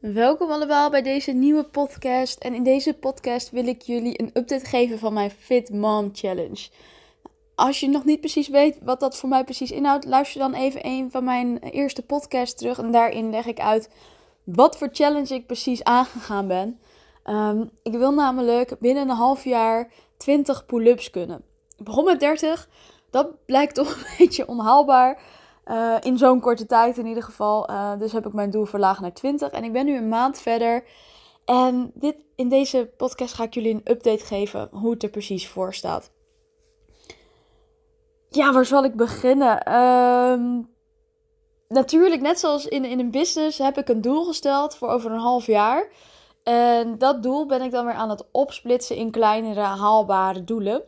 Welkom allemaal bij deze nieuwe podcast. En in deze podcast wil ik jullie een update geven van mijn Fit Mom Challenge. Als je nog niet precies weet wat dat voor mij precies inhoudt, luister dan even een van mijn eerste podcasts terug. En daarin leg ik uit wat voor challenge ik precies aangegaan ben. Ehm, ik wil namelijk binnen een half jaar 20 pull-ups kunnen. Ik begon met 30. Dat blijkt toch een beetje onhaalbaar. Uh, in zo'n korte tijd in ieder geval. Uh, dus heb ik mijn doel verlaagd naar 20. En ik ben nu een maand verder. En dit, in deze podcast ga ik jullie een update geven hoe het er precies voor staat. Ja, waar zal ik beginnen? Um, natuurlijk, net zoals in, in een business, heb ik een doel gesteld voor over een half jaar. En dat doel ben ik dan weer aan het opsplitsen in kleinere haalbare doelen.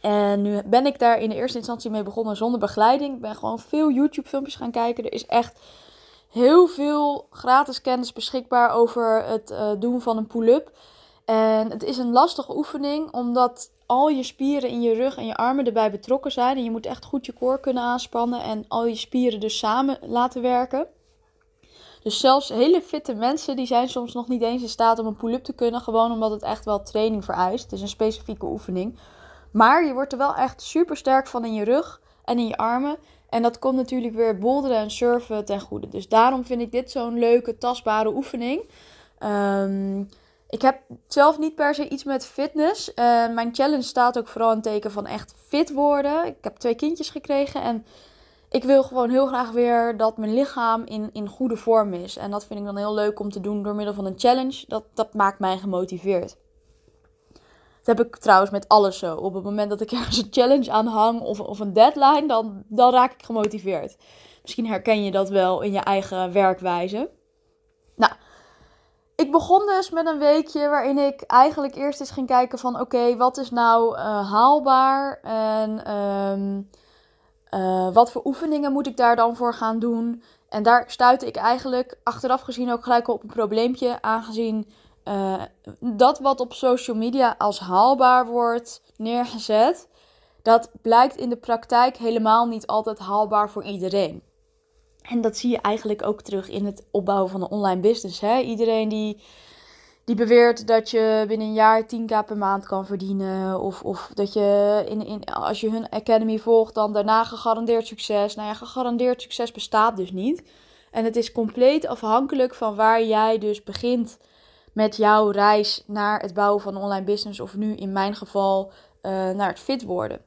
En nu ben ik daar in de eerste instantie mee begonnen zonder begeleiding. Ik ben gewoon veel YouTube-filmpjes gaan kijken. Er is echt heel veel gratis kennis beschikbaar over het uh, doen van een pull-up. En het is een lastige oefening, omdat al je spieren in je rug en je armen erbij betrokken zijn. En je moet echt goed je core kunnen aanspannen en al je spieren dus samen laten werken. Dus zelfs hele fitte mensen die zijn soms nog niet eens in staat om een pull-up te kunnen. Gewoon omdat het echt wel training vereist. Het is een specifieke oefening. Maar je wordt er wel echt super sterk van in je rug en in je armen. En dat komt natuurlijk weer boulderen en surfen ten goede. Dus daarom vind ik dit zo'n leuke, tastbare oefening. Um, ik heb zelf niet per se iets met fitness. Uh, mijn challenge staat ook vooral in teken van echt fit worden. Ik heb twee kindjes gekregen en ik wil gewoon heel graag weer dat mijn lichaam in, in goede vorm is. En dat vind ik dan heel leuk om te doen door middel van een challenge. Dat, dat maakt mij gemotiveerd. Dat heb ik trouwens met alles zo. Op het moment dat ik ergens een challenge aan hang of, of een deadline, dan, dan raak ik gemotiveerd. Misschien herken je dat wel in je eigen werkwijze. Nou, ik begon dus met een weekje waarin ik eigenlijk eerst eens ging kijken van oké, wat is nou uh, haalbaar en um, uh, wat voor oefeningen moet ik daar dan voor gaan doen. En daar stuitte ik eigenlijk achteraf gezien ook gelijk op een probleempje, aangezien uh, dat wat op social media als haalbaar wordt neergezet, dat blijkt in de praktijk helemaal niet altijd haalbaar voor iedereen. En dat zie je eigenlijk ook terug in het opbouwen van een online business. Hè? Iedereen die, die beweert dat je binnen een jaar 10k per maand kan verdienen. Of, of dat je in, in, als je hun academy volgt, dan daarna gegarandeerd succes. Nou ja, gegarandeerd succes bestaat dus niet. En het is compleet afhankelijk van waar jij dus begint met jouw reis naar het bouwen van een online business. Of nu in mijn geval uh, naar het fit worden.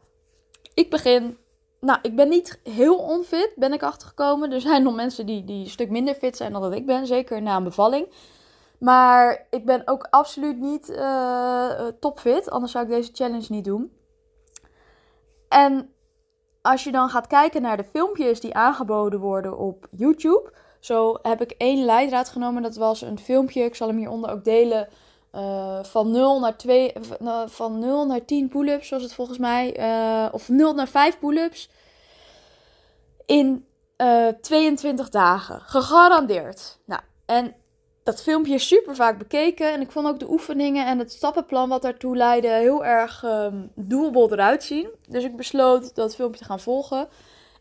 Ik begin. Nou, ik ben niet heel onfit, ben ik achtergekomen. Er zijn nog mensen die, die een stuk minder fit zijn dan dat ik ben. Zeker na een bevalling. Maar ik ben ook absoluut niet uh, topfit. Anders zou ik deze challenge niet doen. En als je dan gaat kijken naar de filmpjes die aangeboden worden op YouTube zo heb ik één leidraad genomen. Dat was een filmpje. Ik zal hem hieronder ook delen. Uh, van 0 naar 2, uh, van 0 naar 10 pull-ups, zoals het volgens mij. Of 0 naar 5 pull-ups. In 22 dagen. Gegarandeerd. Nou, en dat filmpje is super vaak bekeken. En ik vond ook de oefeningen en het stappenplan wat daartoe leidde heel erg um, doable eruit zien. Dus ik besloot dat filmpje te gaan volgen.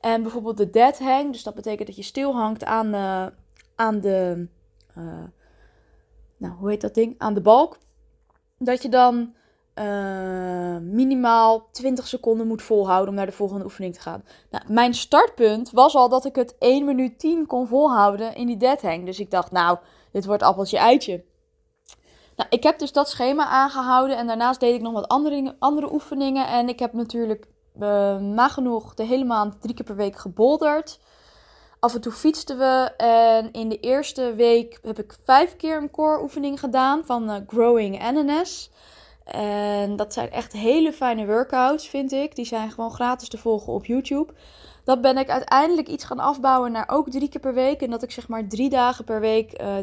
En bijvoorbeeld de dead hang, dus dat betekent dat je stil hangt aan, uh, aan de, uh, nou hoe heet dat ding? Aan de balk. Dat je dan uh, minimaal 20 seconden moet volhouden om naar de volgende oefening te gaan. Nou, mijn startpunt was al dat ik het 1 minuut 10 kon volhouden in die dead hang. Dus ik dacht, nou, dit wordt appeltje eitje. Nou, ik heb dus dat schema aangehouden en daarnaast deed ik nog wat andere, andere oefeningen. En ik heb natuurlijk uh, nagenoeg de hele maand drie keer per week gebolderd. Af en toe fietsten we en in de eerste week heb ik vijf keer een core oefening gedaan van uh, Growing NNS. En dat zijn echt hele fijne workouts, vind ik. Die zijn gewoon gratis te volgen op YouTube. Dat ben ik uiteindelijk iets gaan afbouwen naar ook drie keer per week. En dat ik zeg maar drie dagen per week uh,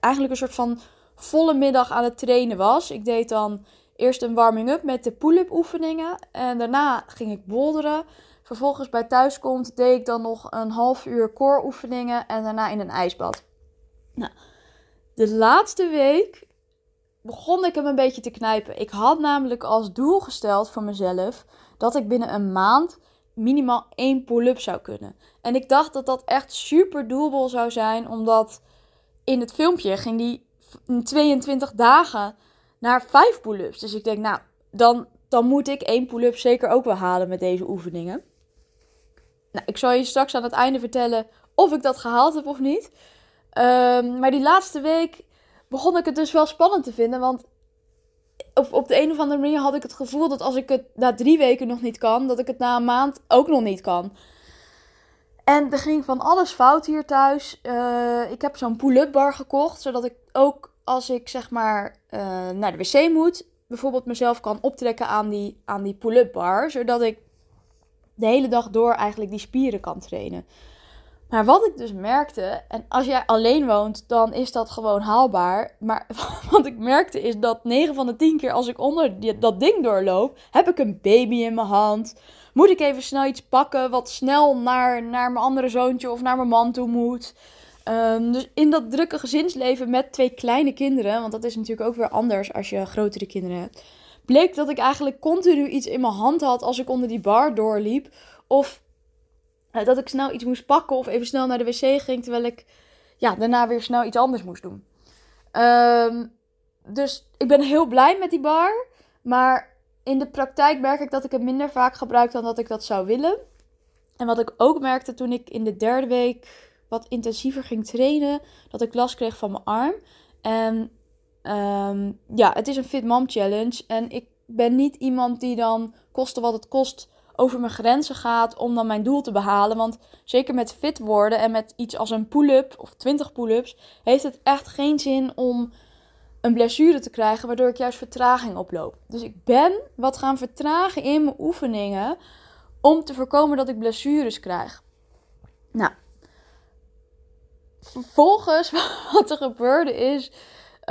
eigenlijk een soort van volle middag aan het trainen was. Ik deed dan eerst een warming-up met de pull-up oefeningen. En daarna ging ik bolderen. Vervolgens bij thuiskomt deed ik dan nog een half uur core oefeningen. En daarna in een ijsbad. Nou, de laatste week begon ik hem een beetje te knijpen. Ik had namelijk als doel gesteld voor mezelf dat ik binnen een maand minimaal één pull-up zou kunnen. En ik dacht dat dat echt super doable zou zijn, omdat in het filmpje ging die 22 dagen naar 5 pull-ups. Dus ik denk, nou, dan, dan moet ik één pull-up zeker ook wel halen met deze oefeningen. Nou, ik zal je straks aan het einde vertellen of ik dat gehaald heb of niet. Ehm, maar die laatste week begon ik het dus wel spannend te vinden. Want op, op de een of andere manier had ik het gevoel dat als ik het na drie weken nog niet kan, dat ik het na een maand ook nog niet kan. En er ging van alles fout hier thuis. Uh, ik heb zo'n pull-up bar gekocht, zodat ik ook als ik zeg maar uh, naar de wc moet, bijvoorbeeld mezelf kan optrekken aan die, aan die pull-up bar, zodat ik de hele dag door eigenlijk die spieren kan trainen. Maar wat ik dus merkte, en als jij alleen woont, dan is dat gewoon haalbaar. Maar wat ik merkte is dat 9 van de 10 keer als ik onder dat ding doorloop, heb ik een baby in mijn hand. Moet ik even snel iets pakken wat snel naar, naar mijn andere zoontje of naar mijn man toe moet. Um, dus in dat drukke gezinsleven met twee kleine kinderen, want dat is natuurlijk ook weer anders als je grotere kinderen hebt, bleek dat ik eigenlijk continu iets in mijn hand had als ik onder die bar doorliep. Of uh, dat ik snel iets moest pakken of even snel naar de wc ging, terwijl ik ja, daarna weer snel iets anders moest doen. Um, dus ik ben heel blij met die bar, maar in de praktijk merk ik dat ik het minder vaak gebruik dan dat ik dat zou willen. En wat ik ook merkte toen ik in de derde week wat intensiever ging trainen, dat ik last kreeg van mijn arm. En um, ja, het is een Fit Mom Challenge. En ik ben niet iemand die dan koste wat het kost over mijn grenzen gaat om dan mijn doel te behalen. Want zeker met fit worden en met iets als een pull-up of 20 pull-ups, heeft het echt geen zin om een blessure te krijgen, waardoor ik juist vertraging oploop. Dus ik ben wat gaan vertragen in mijn oefeningen om te voorkomen dat ik blessures krijg. Nou, vervolgens wat er gebeurde is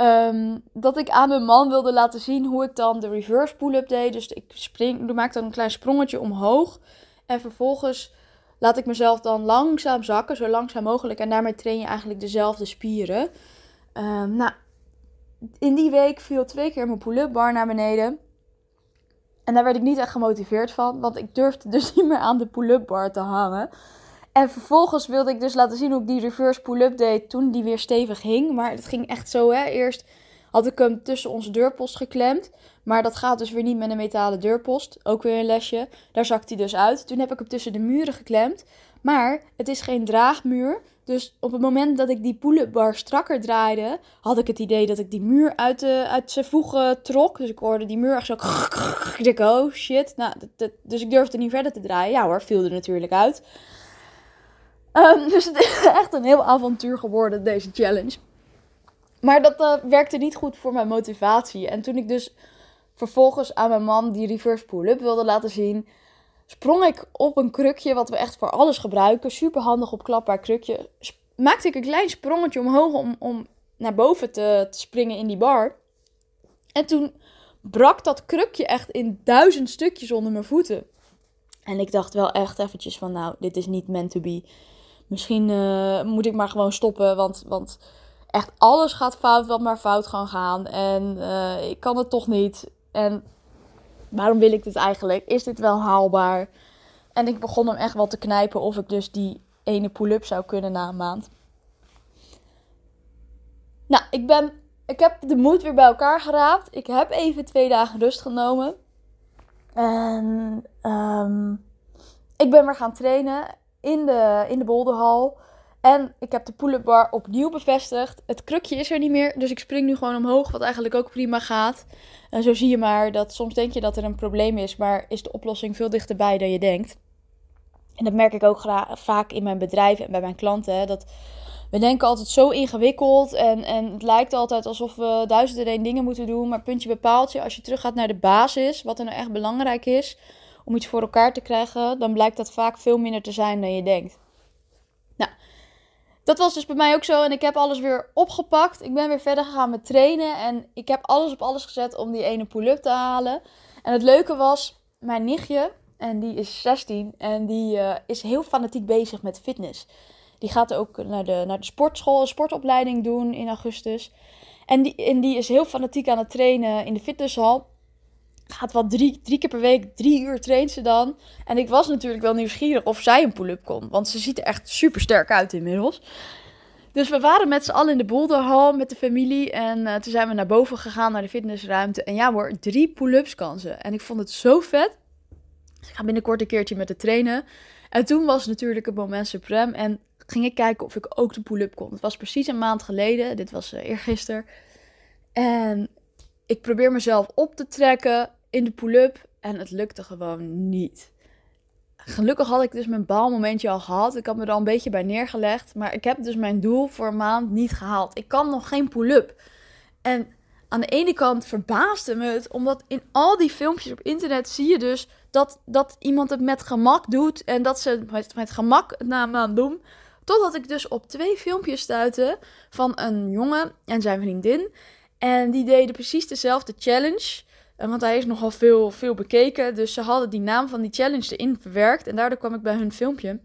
Ehm, dat ik aan mijn man wilde laten zien hoe ik dan de reverse pull-up deed. Dus ik spring, maak dan een klein sprongetje omhoog. En vervolgens laat ik mezelf dan langzaam zakken, zo langzaam mogelijk. En daarmee train je eigenlijk dezelfde spieren. Um, nou, in die week viel twee keer mijn pull-up bar naar beneden. En daar werd ik niet echt gemotiveerd van, want ik durfde dus niet meer aan de pull-up bar te hangen. En vervolgens wilde ik dus laten zien hoe ik die reverse pull-up deed toen die weer stevig hing. Maar het ging echt zo, hè. Eerst had ik hem tussen onze deurpost geklemd. Maar dat gaat dus weer niet met een metalen deurpost. Ook weer een lesje. Daar zakt hij dus uit. Toen heb ik hem tussen de muren geklemd. Maar het is geen draagmuur. Dus op het moment dat ik die pull-up bar strakker draaide, had ik het idee dat ik die muur uit, de, uit zijn voegen trok. Dus ik hoorde die muur echt zo. Ik dacht, oh shit. Nou, dus ik durfde niet verder te draaien. Ja hoor, viel er natuurlijk uit. Um, dus het is echt een heel avontuur geworden, deze challenge. Maar dat uh, werkte niet goed voor mijn motivatie. En toen ik dus vervolgens aan mijn man die reverse pull-up wilde laten zien, sprong ik op een krukje wat we echt voor alles gebruiken. Super handig opklapbaar krukje. Maakte ik een klein sprongetje omhoog om, om naar boven te, te springen in die bar. En toen brak dat krukje echt in duizend stukjes onder mijn voeten. En ik dacht wel echt eventjes van, nou, dit is niet meant to be misschien uh, moet ik maar gewoon stoppen. Want, want echt alles gaat fout wat maar fout kan gaan. En uh, ik kan het toch niet. En waarom wil ik dit eigenlijk? Is dit wel haalbaar? En ik begon hem echt wel te knijpen of ik dus die ene pull-up zou kunnen na een maand. Nou, ik ben. Ik heb de moed weer bij elkaar geraapt. Ik heb even twee dagen rust genomen. En um, ik ben weer gaan trainen in de, in de bolderhal. En ik heb de pull-up bar opnieuw bevestigd. Het krukje is er niet meer, dus ik spring nu gewoon omhoog, wat eigenlijk ook prima gaat. En zo zie je maar dat soms denk je dat er een probleem is, maar is de oplossing veel dichterbij dan je denkt. En dat merk ik ook vaak in mijn bedrijf en bij mijn klanten. dat we denken altijd zo ingewikkeld en, en het lijkt altijd alsof we duizenden dingen moeten doen. Maar puntje bepaalt je, als je terug gaat naar de basis, wat er nou echt belangrijk is, om iets voor elkaar te krijgen, dan blijkt dat vaak veel minder te zijn dan je denkt. Nou, dat was dus bij mij ook zo. En ik heb alles weer opgepakt. Ik ben weer verder gegaan met trainen. En ik heb alles op alles gezet om die ene pull-up te halen. En het leuke was, mijn nichtje, en die is 16. En die uh, is heel fanatiek bezig met fitness. Die gaat ook naar de, naar de sportschool, een sportopleiding doen in augustus. En die, en die is heel fanatiek aan het trainen in de fitnesshal. Gaat wel drie, drie keer per week, drie uur traint ze dan. En ik was natuurlijk wel nieuwsgierig of zij een pull-up kon. Want ze ziet er echt super sterk uit inmiddels. Dus we waren met z'n allen in de boulderhal met de familie. En uh, toen zijn we naar boven gegaan, naar de fitnessruimte. En ja hoor, drie pull-ups kan ze. En ik vond het zo vet. Dus ik ga binnenkort een keertje met de trainen. En toen was natuurlijk het moment suprem. En ging ik kijken of ik ook de pull-up kon. Het was precies een maand geleden. Dit was uh, eergisteren. En ik probeer mezelf op te trekken in de pull-up. En het lukte gewoon niet. Gelukkig had ik dus mijn baalmomentje al gehad. Ik had me er al een beetje bij neergelegd. Maar ik heb dus mijn doel voor een maand niet gehaald. Ik kan nog geen pull-up. En aan de ene kant verbaasde me het, omdat in al die filmpjes op internet zie je dus dat, dat iemand het met gemak doet. En dat ze het met, gemak het na maand doen. Totdat ik dus op twee filmpjes stuitte van een jongen en zijn vriendin. En die deden precies dezelfde challenge. Eh, want hij is nogal veel, veel bekeken. Dus ze hadden die naam van die challenge erin verwerkt. En daardoor kwam ik bij hun filmpje.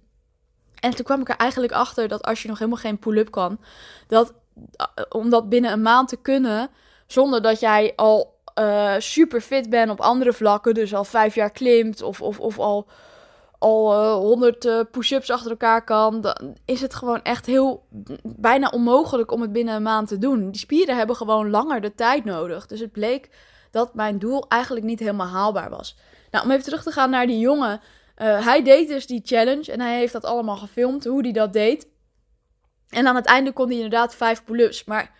En toen kwam ik er eigenlijk achter dat als je nog helemaal geen pull-up kan, dat eh, om dat binnen een maand te kunnen, zonder dat jij al uh, super fit bent op andere vlakken, dus al vijf jaar klimt of, of, of al al honderd uh, push-ups achter elkaar kan, dan is het gewoon echt heel bijna onmogelijk om het binnen een maand te doen. Die spieren hebben gewoon langer de tijd nodig. Dus het bleek dat mijn doel eigenlijk niet helemaal haalbaar was. Nou, om even terug te gaan naar die jongen. Uh, hij deed dus die challenge en hij heeft dat allemaal gefilmd, hoe hij dat deed. En aan het einde kon hij inderdaad vijf pull-ups. Maar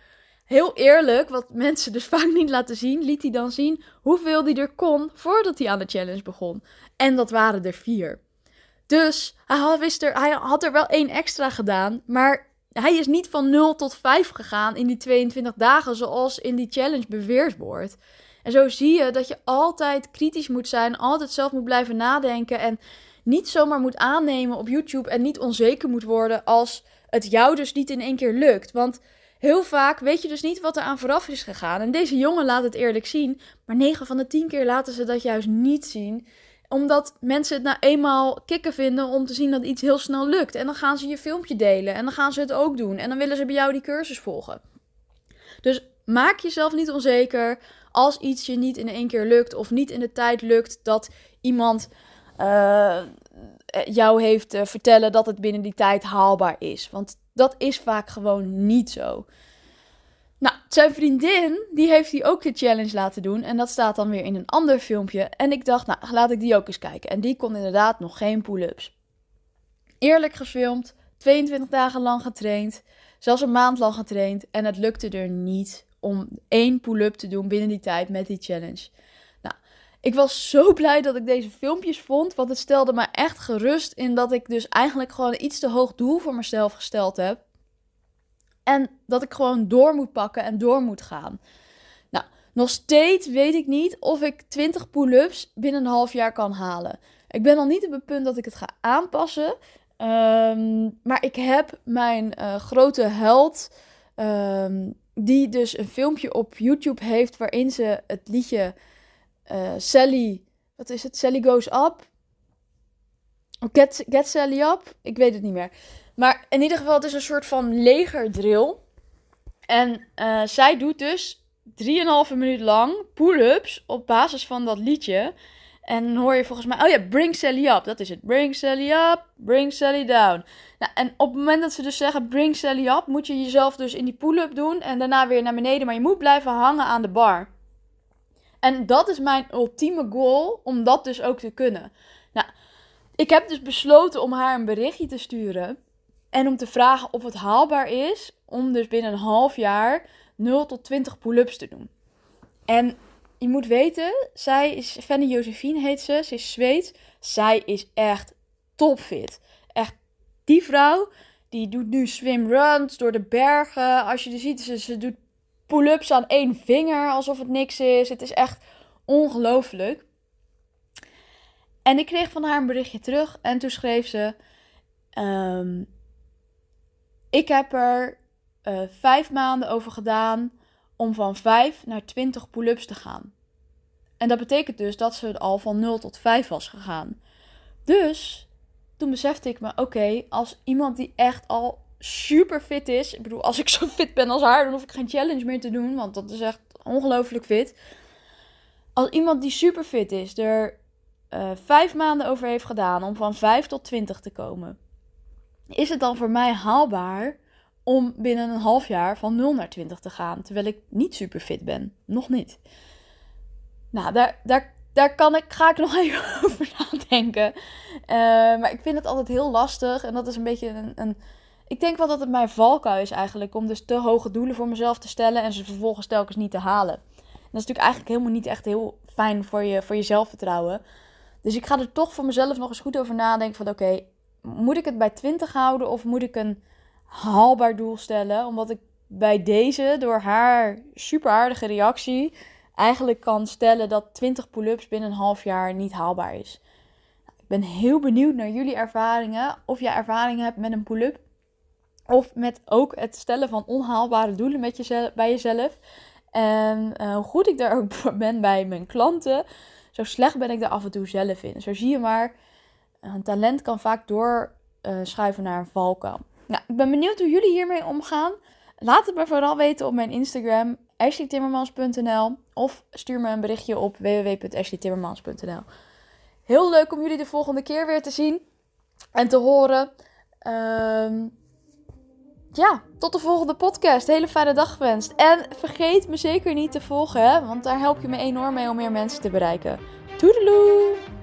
heel eerlijk, wat mensen dus vaak niet laten zien, liet hij dan zien hoeveel hij er kon voordat hij aan de challenge begon. En dat waren er vier. Dus hij had, wist er, hij had er wel één extra gedaan, maar hij is niet van 0 tot 5 gegaan in die 22 dagen zoals in die challenge beweerd wordt. En zo zie je dat je altijd kritisch moet zijn, altijd zelf moet blijven nadenken en niet zomaar moet aannemen op YouTube en niet onzeker moet worden als het jou dus niet in één keer lukt. Want heel vaak weet je dus niet wat er aan vooraf is gegaan. En deze jongen laat het eerlijk zien, maar 9 van de 10 keer laten ze dat juist niet zien omdat mensen het nou eenmaal kicken vinden om te zien dat iets heel snel lukt. En dan gaan ze je filmpje delen en dan gaan ze het ook doen. En dan willen ze bij jou die cursus volgen. Dus maak jezelf niet onzeker als iets je niet in één keer lukt of niet in de tijd lukt dat iemand uh, jou heeft te vertellen dat het binnen die tijd haalbaar is. Want dat is vaak gewoon niet zo. Nou, zijn vriendin, die heeft hij ook de challenge laten doen. En dat staat dan weer in een ander filmpje. En ik dacht, nou, laat ik die ook eens kijken. En die kon inderdaad nog geen pull-ups. Eerlijk gefilmd, 22 dagen lang getraind. Zelfs een maand lang getraind. En het lukte er niet om één pull-up te doen binnen die tijd met die challenge. Nou, ik was zo blij dat ik deze filmpjes vond. Want het stelde me echt gerust in dat ik dus eigenlijk gewoon iets te hoog doel voor mezelf gesteld heb. En dat ik gewoon door moet pakken en door moet gaan. Nou, nog steeds weet ik niet of ik 20 pull-ups binnen een half jaar kan halen. Ik ben nog niet op het punt dat ik het ga aanpassen. Ehm, maar ik heb mijn uh, grote held, um, die dus een filmpje op YouTube heeft waarin ze het liedje uh, Sally, wat is het? Sally Goes Up. Get, get Sally Up? Ik weet het niet meer. Maar in ieder geval, het is een soort van legerdrill. En uh, zij doet dus 3,5 minuut lang pull-ups op basis van dat liedje. En dan hoor je volgens mij, oh ja, bring Sally up. Dat is het. Bring Sally up, bring Sally down. Nou, en op het moment dat ze dus zeggen, bring Sally up, moet je jezelf dus in die pull-up doen. En daarna weer naar beneden. Maar je moet blijven hangen aan de bar. En dat is mijn ultieme goal, om dat dus ook te kunnen. Nou, ik heb dus besloten om haar een berichtje te sturen. En om te vragen of het haalbaar is om dus binnen een half jaar 0 tot 20 pull-ups te doen. En je moet weten, zij is, Fanny Josephine heet ze, ze is Zweeds. Zij is echt topfit. Echt, die vrouw, die doet nu swimruns door de bergen. Als je er ziet, ze, doet pull-ups aan één vinger, alsof het niks is. Het is echt ongelooflijk. En ik kreeg van haar een berichtje terug en toen schreef ze... Um, Ik heb er uh, vijf maanden over gedaan om van 5 naar 20 pull-ups te gaan. En dat betekent dus dat ze al van 0 tot 5 was gegaan. Dus toen besefte ik me: oké, als iemand die echt al super fit is. Ik bedoel, als ik zo fit ben als haar, dan hoef ik geen challenge meer te doen. Want dat is echt ongelooflijk fit. Als iemand die super fit is, er uh, vijf maanden over heeft gedaan om van 5 tot 20 te komen. Is het dan voor mij haalbaar om binnen een half jaar van 0 naar 20 te gaan? Terwijl ik niet super fit ben. Nog niet. Nou, daar, daar, daar kan ik, ga ik nog even over nadenken. Uh, maar ik vind het altijd heel lastig. En dat is een beetje een, een ik denk wel dat het mijn valkuil is eigenlijk om dus te hoge doelen voor mezelf te stellen en ze vervolgens telkens niet te halen. En dat is natuurlijk eigenlijk helemaal niet echt heel fijn voor je, voor je zelfvertrouwen. Dus ik ga er toch voor mezelf nog eens goed over nadenken van oké, moet ik het bij 20 houden of moet ik een haalbaar doel stellen? Omdat ik bij deze, door haar super aardige reactie, eigenlijk kan stellen dat 20 pull-ups binnen een half jaar niet haalbaar is. Ik ben heel benieuwd naar jullie ervaringen. Of jij ervaringen hebt met een pull-up. Of met ook het stellen van onhaalbare doelen met jezelf, bij jezelf. En uh, hoe goed ik daar ook ben bij mijn klanten, zo slecht ben ik daar af en toe zelf in. Zo zie je maar, een talent kan vaak doorschuiven uh, naar een valkuil. Nou, ik ben benieuwd hoe jullie hiermee omgaan. Laat het me vooral weten op mijn Instagram, ashleytimmermans.nl. Of stuur me een berichtje op www.ashleytimmermans.nl. Heel leuk om jullie de volgende keer weer te zien en te horen. Um, ja, tot de volgende podcast. Hele fijne dag gewenst. En vergeet me zeker niet te volgen, want daar help je me enorm mee om meer mensen te bereiken. Toedeloe!